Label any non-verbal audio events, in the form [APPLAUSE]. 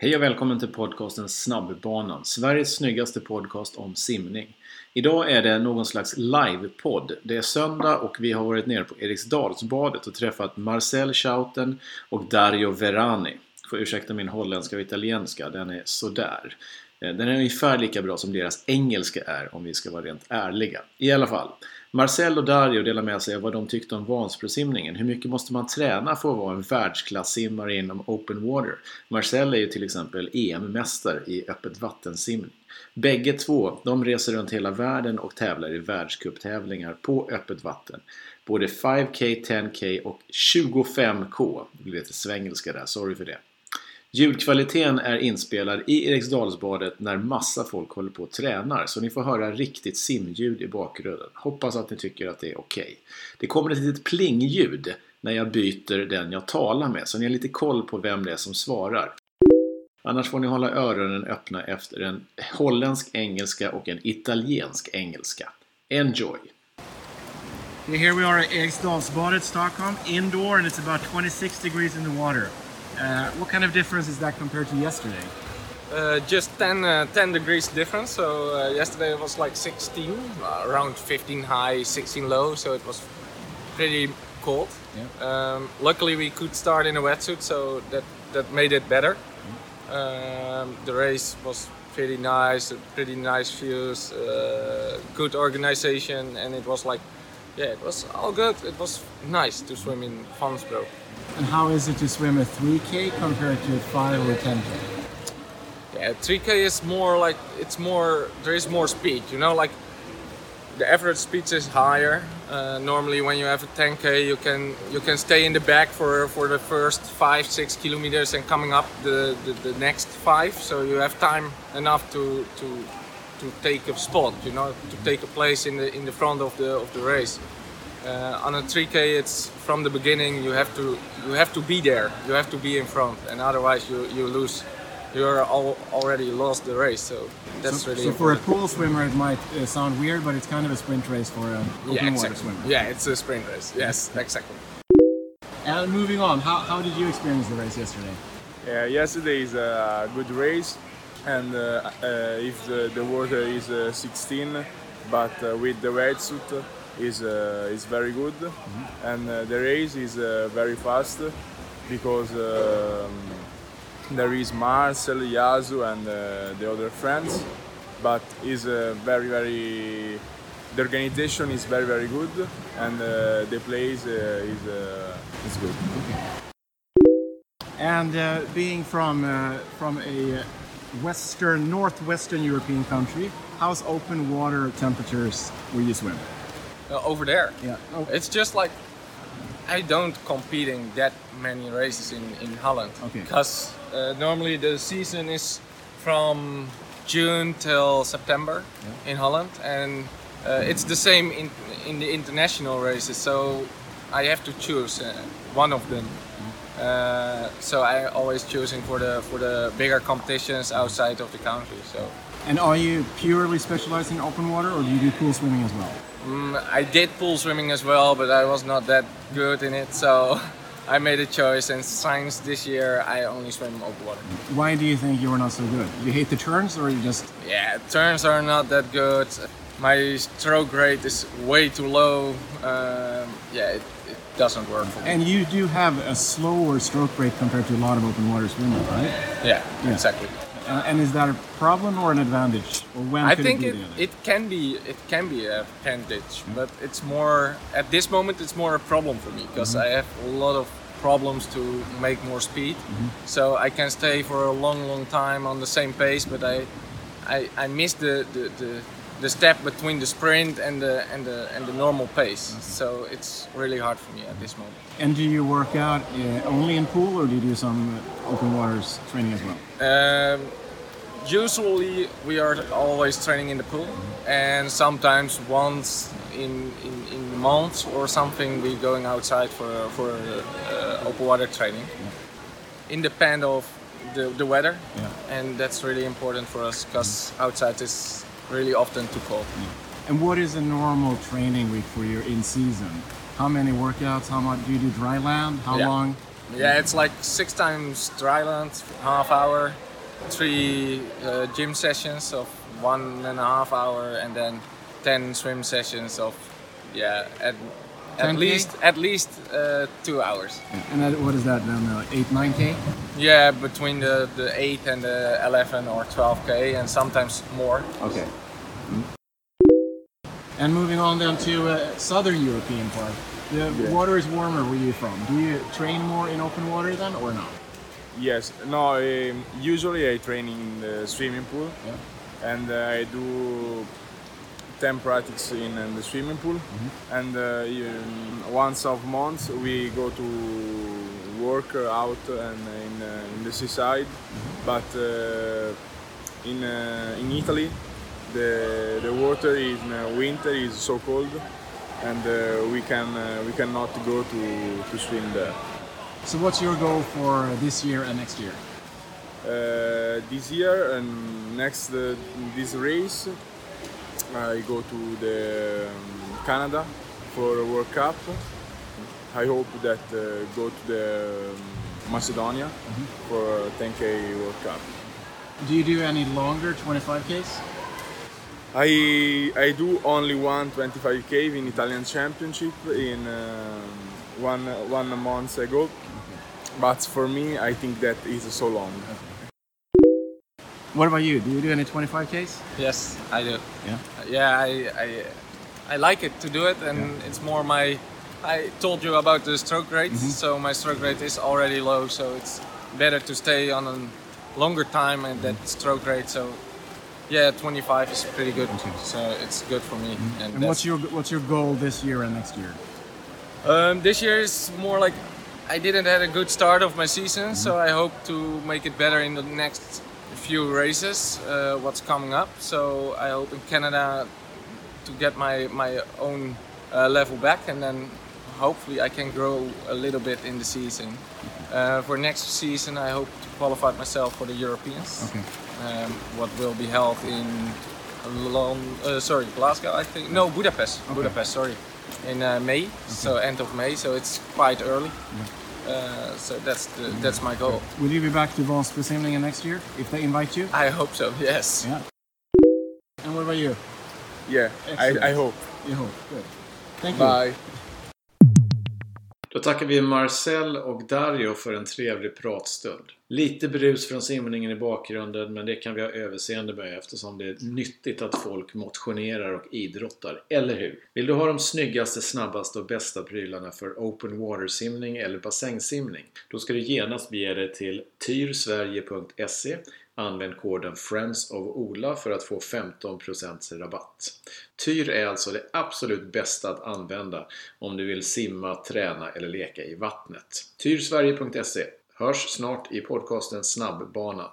Hej och välkommen till podcasten Snabbbanan, Sveriges snyggaste podcast om simning. Idag är det någon slags livepodd. Det är söndag och vi har varit nere på Eriksdalsbadet och träffat Marcel Schouten och Dario Verani. Får ursäkta min holländska och italienska, den är sådär. Eh, den är ungefär lika bra som deras engelska är om vi ska vara rent ärliga. I alla fall. Marcel och Dario delar med sig av vad de tyckte om Vansbrosimningen. Hur mycket måste man träna för att vara en världsklassimmare inom open water? Marcel är ju till exempel EM-mästare i öppet vattensimning. Bägge två, de reser runt hela världen och tävlar i världscuptävlingar på öppet vatten. Både 5K, 10K och 25K. Det blir lite svengelska där, sorry för det. Ljudkvaliteten är inspelad i Eriksdalsbadet när massa folk håller på och tränar så ni får höra riktigt simljud i bakgrunden. Hoppas att ni tycker att det är okej. Okay. Det kommer ett litet plingljud när jag byter den jag talar med så ni har lite koll på vem det är som svarar. Annars får ni hålla öronen öppna efter en holländsk engelska och en italiensk engelska. Enjoy! Here we are at Eriksdalsbadet, Stockholm, indoor and it's about 26 degrees in the water. Uh, what kind of difference is that compared to yesterday? Uh, just 10, uh, 10 degrees difference. So uh, yesterday it was like 16, uh, around 15 high, 16 low. So it was pretty cold. Yeah. Um, luckily we could start in a wetsuit, so that that made it better. Mm. Um, the race was pretty nice, pretty nice views, uh, good organization, and it was like, yeah, it was all good. It was nice to swim in Vansbro. And how is it to swim a 3K compared to a 5 or 10K? Yeah, 3K is more like it's more there is more speed. You know, like the average speed is higher. Uh, normally, when you have a 10k, you can you can stay in the back for for the first five six kilometers and coming up the, the, the next five. So you have time enough to to to take a spot. You know, to take a place in the in the front of the of the race. Uh, on a 3K, it's from the beginning. You have to you have to be there. You have to be in front, and otherwise you you lose. You're all, already lost the race. So that's so, really. So important. for a pool swimmer, it might uh, sound weird, but it's kind of a sprint race for an open yeah, water swimmer. Yeah, it's a sprint race. Yes, exactly. And moving on, how, how did you experience the race yesterday? Yeah, yesterday is a good race, and uh, uh, if the, the water is uh, 16, but uh, with the wetsuit is uh, is very good, mm-hmm. and uh, the race is uh, very fast because um, there is Marcel, Yasu, and uh, the other friends, but is uh, very very the organization is very very good, and uh, the place is is good. And uh, being from uh, from a western northwestern European country, how's open water temperatures where you swim? Uh, over there, Yeah. Oh, it's just like I don't compete in that many races in in Holland Okay. because uh, normally the season is from June till September in Holland, and uh, it's the same in in the international races. So I have to choose uh, one of them. Uh, so I always choosing for the for the bigger competitions outside of the country. So and are you purely specialized in open water, or do you do pool swimming as well? Mm, I did pool swimming as well, but I was not that good in it. So [LAUGHS] I made a choice, and since this year I only swim open water. Why do you think you were not so good? You hate the turns, or you just Yeah, turns are not that good. My stroke rate is way too low. Um, yeah, it, it doesn't work for me. And you do have a slower stroke rate compared to a lot of open water swimmers, right? Yeah, Yeah. exactly. Uh, and is that a problem or an advantage? Or when I think it, it, it can be it can be a advantage, but it's more at this moment it's more a problem for me because Mm-hmm. I have a lot of problems to make more speed. Mm-hmm. So I can stay for a long, long time on the same pace, but I I, I miss the, the, the, the step between the sprint and the and the and the normal pace. So it's really hard for me at this moment. And do you work out uh, only in pool, or do you do some uh, open waters training as well? Um, usually we are always training in the pool, and sometimes once in, in, in months or something we're going outside for for uh, open water training. Independent of the, the weather, Yeah. and that's really important for us because outside is really often too cold. And what is a normal training week for you in season? How many workouts? How much do you do dry land? How Yeah. long? Yeah, it's like six times dry land, half hour, three uh, gym sessions of one and a half hour, and then ten swim sessions of yeah at, at 10K? least at least uh, two hours. And that, what is that then? Uh, 8, 9k? Yeah, between the the eight and the eleven or twelve k, and sometimes more. Okay. And moving on then to uh, southern European part. The water is warmer where you're from. Do you train more in open water then or not? Yes, no, um, usually I train in the swimming pool Yeah. and uh, I do 10 practice in, in the swimming pool and uh, once a month we go to work out and in, uh, in the seaside but uh, in, uh, in Italy the, the water in uh, winter is so cold and uh, we can uh, we cannot go to, to swim there. So what's your goal for this year and next year? Uh, this year and next uh, this race I go to the um, Canada for a World Cup. I hope that uh, go to the um, Macedonia for a 10k World Cup. Do you do any longer 25Ks? I I do only one 25k in Italian Championship in um, one one month ago, but for me I think that is so long. What about you? Do you do any 25Ks? Yes, I do. Yeah. Yeah, I, I, I like it to do it, and it's more my. I told you about the stroke rate, mm-hmm. so my stroke rate is already low, so it's better to stay on a longer time and that mm-hmm. stroke rate. So, yeah, 25 is pretty good, so it's good for me. Mm-hmm. And, And what's your what's your goal this year and next year? um, this year is more like I didn't have a good start of my season, so I hope to make it better in the next few races. Uh, what's coming up? So I hope in Canada to get my my own uh, level back, and then hopefully I can grow a little bit in the season. Uh, for next season, I hope to qualify myself for the Europeans. Okay. Um, what will be held in Lon- uh, sorry Glasgow, I think. No, Budapest. Budapest. Sorry, in uh, May. So end of May. So it's quite early. Uh, so that's the, that's my goal. Will you be back to Vansbrosimlingen next year if they invite you? I hope so. Yes. Yeah. And what about you? Yeah. I, I hope. You hope. Good. Thank you. Bye. Då tackar vi Marcel och Dario för en trevlig pratstund. Lite brus från simningen i bakgrunden men det kan vi ha överseende med eftersom det är nyttigt att folk motionerar och idrottar, eller hur? Vill du ha de snyggaste, snabbaste och bästa prylarna för open water simning eller bassängsimning? Då ska du genast bege dig till tyrsverige.se Använd koden Friends of Ola för att få 15% rabatt. Tyr är alltså det absolut bästa att använda om du vill simma, träna eller leka i vattnet. Tyrsverige.se Hörs snart i podcasten Snabbbanan.